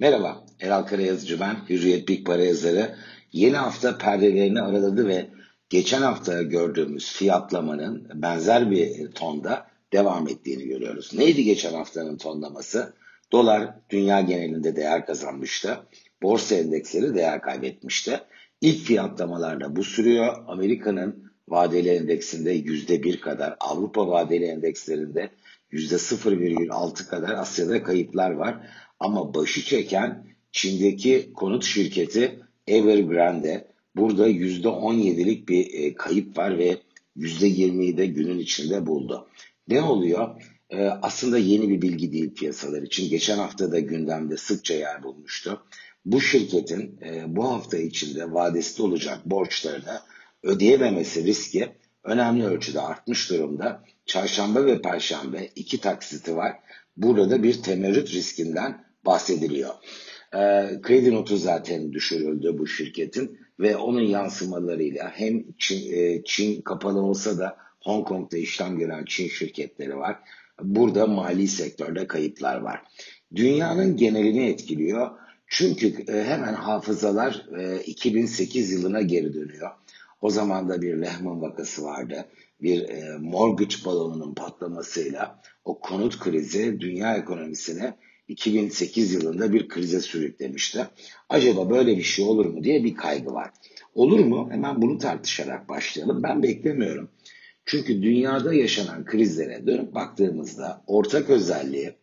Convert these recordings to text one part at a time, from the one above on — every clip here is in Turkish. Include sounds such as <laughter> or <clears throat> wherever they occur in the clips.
Merhaba, Eral Karayazıcı ben, Hürriyet Big Para yazarı. Yeni hafta perdelerini araladı ve geçen hafta gördüğümüz fiyatlamanın benzer bir tonda devam ettiğini görüyoruz. Neydi geçen haftanın tonlaması? Dolar dünya genelinde değer kazanmıştı. Borsa endeksleri değer kaybetmişti. İlk fiyatlamalarda bu sürüyor. Amerika'nın vadeli endeksinde yüzde bir kadar, Avrupa vadeli endekslerinde yüzde 0,6 kadar Asya'da kayıplar var. Ama başı çeken Çin'deki konut şirketi Evergrande. Burada %17'lik bir e, kayıp var ve %20'yi de günün içinde buldu. Ne oluyor? E, aslında yeni bir bilgi değil piyasalar için. Geçen hafta da gündemde sıkça yer bulmuştu. Bu şirketin e, bu hafta içinde vadesi olacak borçlarını ödeyememesi riski önemli ölçüde artmış durumda. Çarşamba ve perşembe iki taksiti var. Burada bir temerrüt riskinden bahsediliyor. E, kredi notu zaten düşürüldü bu şirketin ve onun yansımalarıyla hem Çin, e, Çin kapalı olsa da Hong Kong'da işlem gören Çin şirketleri var. Burada mali sektörde kayıplar var. Dünyanın genelini etkiliyor. Çünkü e, hemen hafızalar e, 2008 yılına geri dönüyor. O zaman da bir Lehman vakası vardı. Bir e, mortgage balonunun patlamasıyla o konut krizi dünya ekonomisine 2008 yılında bir krize sürüklemişti. Acaba böyle bir şey olur mu diye bir kaygı var. Olur mu? Hemen bunu tartışarak başlayalım. Ben beklemiyorum. Çünkü dünyada yaşanan krizlere dönüp baktığımızda ortak özelliği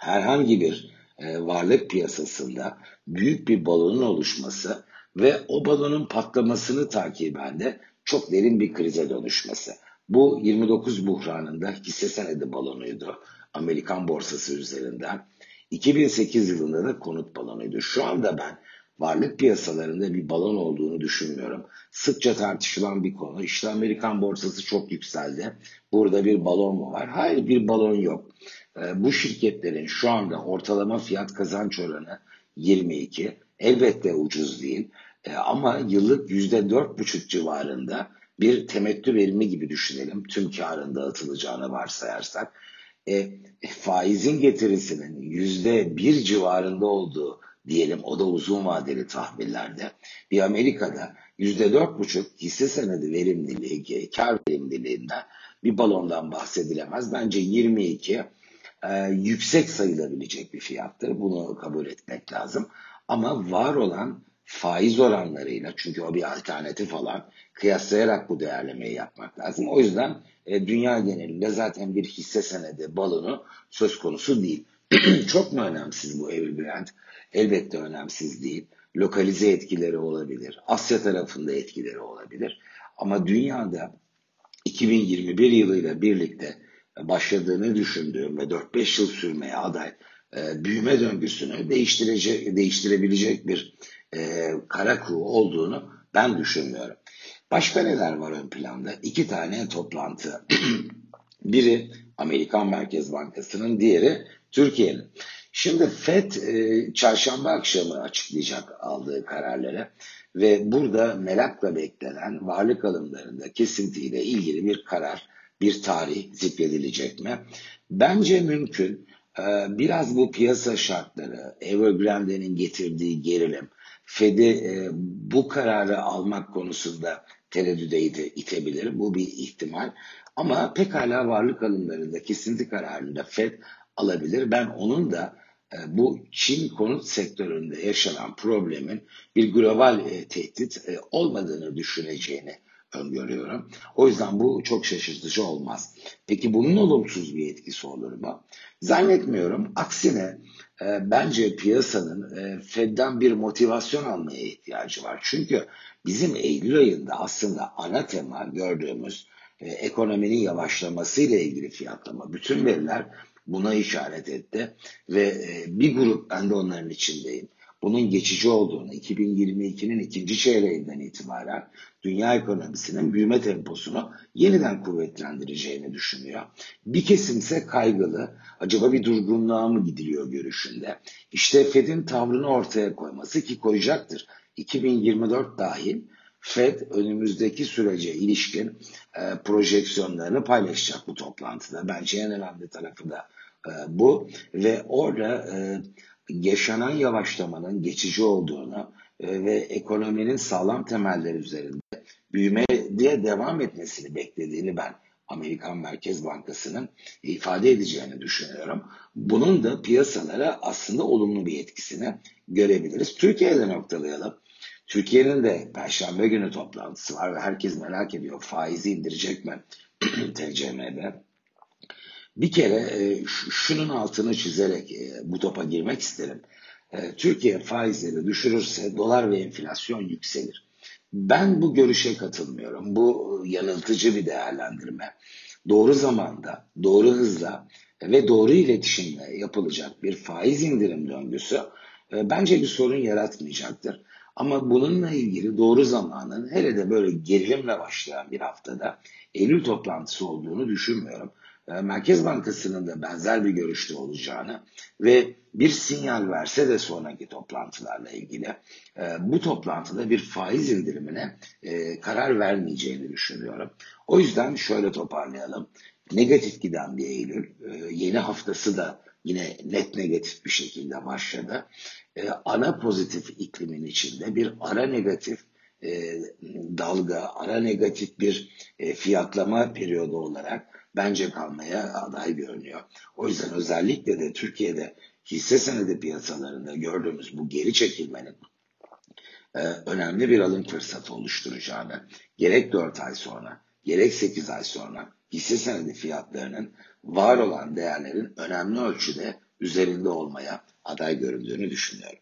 herhangi bir e, varlık piyasasında büyük bir balonun oluşması ve o balonun patlamasını takiben de çok derin bir krize dönüşmesi. Bu 29 buhranında hisse senedi balonuydu. Amerikan borsası üzerinden. 2008 yılında da konut balonuydu. Şu anda ben varlık piyasalarında bir balon olduğunu düşünmüyorum. Sıkça tartışılan bir konu. İşte Amerikan borsası çok yükseldi. Burada bir balon mu var? Hayır bir balon yok. Ee, bu şirketlerin şu anda ortalama fiyat kazanç oranı 22. Elbette ucuz değil. Ee, ama yıllık %4,5 civarında bir temettü verimi gibi düşünelim. Tüm karın dağıtılacağını varsayarsak. E, faizin getirisinin yüzde bir civarında olduğu diyelim o da uzun vadeli tahvillerde bir Amerika'da yüzde dört buçuk hisse senedi verimliliği, kar verimliliğinden bir balondan bahsedilemez. Bence 22 e, yüksek sayılabilecek bir fiyattır. Bunu kabul etmek lazım. Ama var olan faiz oranlarıyla çünkü o bir alternatif alan kıyaslayarak bu değerlemeyi yapmak lazım. O yüzden e, dünya genelinde zaten bir hisse senedi balonu söz konusu değil. <clears throat> Çok mu önemsiz bu Evergrande? Elbette önemsiz değil. Lokalize etkileri olabilir. Asya tarafında etkileri olabilir. Ama dünyada 2021 yılıyla birlikte başladığını düşündüğüm ve 4-5 yıl sürmeye aday e, büyüme döngüsünü değiştirecek, değiştirebilecek bir e, kara kuğu olduğunu ben düşünmüyorum. Başka neler var ön planda? İki tane toplantı. <clears throat> Biri Amerikan Merkez Bankası'nın, diğeri Türkiye'nin. Şimdi FED e, çarşamba akşamı açıklayacak aldığı kararları ve burada merakla beklenen varlık alımlarında kesintiyle ilgili bir karar, bir tarih zikredilecek mi? Bence mümkün. E, biraz bu piyasa şartları, Evergrande'nin getirdiği gerilim, Fed'i e, bu kararı almak konusunda tereddüde itebilir. Bu bir ihtimal. Ama pekala varlık alımlarında kesinti kararında Fed alabilir. Ben onun da e, bu Çin konut sektöründe yaşanan problemin bir global e, tehdit e, olmadığını düşüneceğini öngörüyorum. O yüzden bu çok şaşırtıcı olmaz. Peki bunun olumsuz bir etkisi olur mu? Zannetmiyorum. Aksine e, bence piyasanın e, Fed'den bir motivasyon almaya ihtiyacı var. Çünkü bizim Eylül ayında aslında ana tema gördüğümüz e, ekonominin yavaşlamasıyla ilgili fiyatlama. Bütün veriler buna işaret etti ve e, bir grup ben de onların içindeyim bunun geçici olduğunu 2022'nin ikinci çeyreğinden itibaren dünya ekonomisinin büyüme temposunu yeniden kuvvetlendireceğini düşünüyor. Bir kesimse kaygılı, acaba bir durgunluğa mı gidiliyor görüşünde. İşte Fed'in tavrını ortaya koyması ki koyacaktır. 2024 dahil Fed önümüzdeki sürece ilişkin e, projeksiyonlarını paylaşacak bu toplantıda. Bence en önemli tarafı da e, bu ve orada e, yaşanan yavaşlamanın geçici olduğunu e, ve ekonominin sağlam temeller üzerinde büyümeye devam etmesini beklediğini ben Amerikan Merkez Bankası'nın ifade edeceğini düşünüyorum. Bunun da piyasalara aslında olumlu bir etkisini görebiliriz. Türkiye'de noktalayalım. Türkiye'nin de Perşembe günü toplantısı var ve herkes merak ediyor faizi indirecek mi <clears throat> TCM'de? Bir kere e, şunun altını çizerek e, bu topa girmek isterim. E, Türkiye faizleri düşürürse dolar ve enflasyon yükselir. Ben bu görüşe katılmıyorum. Bu yanıltıcı bir değerlendirme. Doğru zamanda, doğru hızla ve doğru iletişimle yapılacak bir faiz indirim döngüsü bence bir sorun yaratmayacaktır. Ama bununla ilgili doğru zamanın hele de böyle gerilimle başlayan bir haftada Eylül toplantısı olduğunu düşünmüyorum. Ee, Merkez Bankası'nın da benzer bir görüşte olacağını ve bir sinyal verse de sonraki toplantılarla ilgili e, bu toplantıda bir faiz indirimine e, karar vermeyeceğini düşünüyorum. O yüzden şöyle toparlayalım. Negatif giden bir Eylül, e, yeni haftası da yine net negatif bir şekilde başladı. Ana pozitif iklimin içinde bir ara negatif dalga, ara negatif bir fiyatlama periyodu olarak bence kalmaya aday görünüyor. O yüzden özellikle de Türkiye'de hisse senedi piyasalarında gördüğümüz bu geri çekilmenin e, önemli bir alım fırsatı oluşturacağını gerek 4 ay sonra gerek 8 ay sonra hisse senedi fiyatlarının var olan değerlerin önemli ölçüde üzerinde olmaya aday göründüğünü düşünüyorum.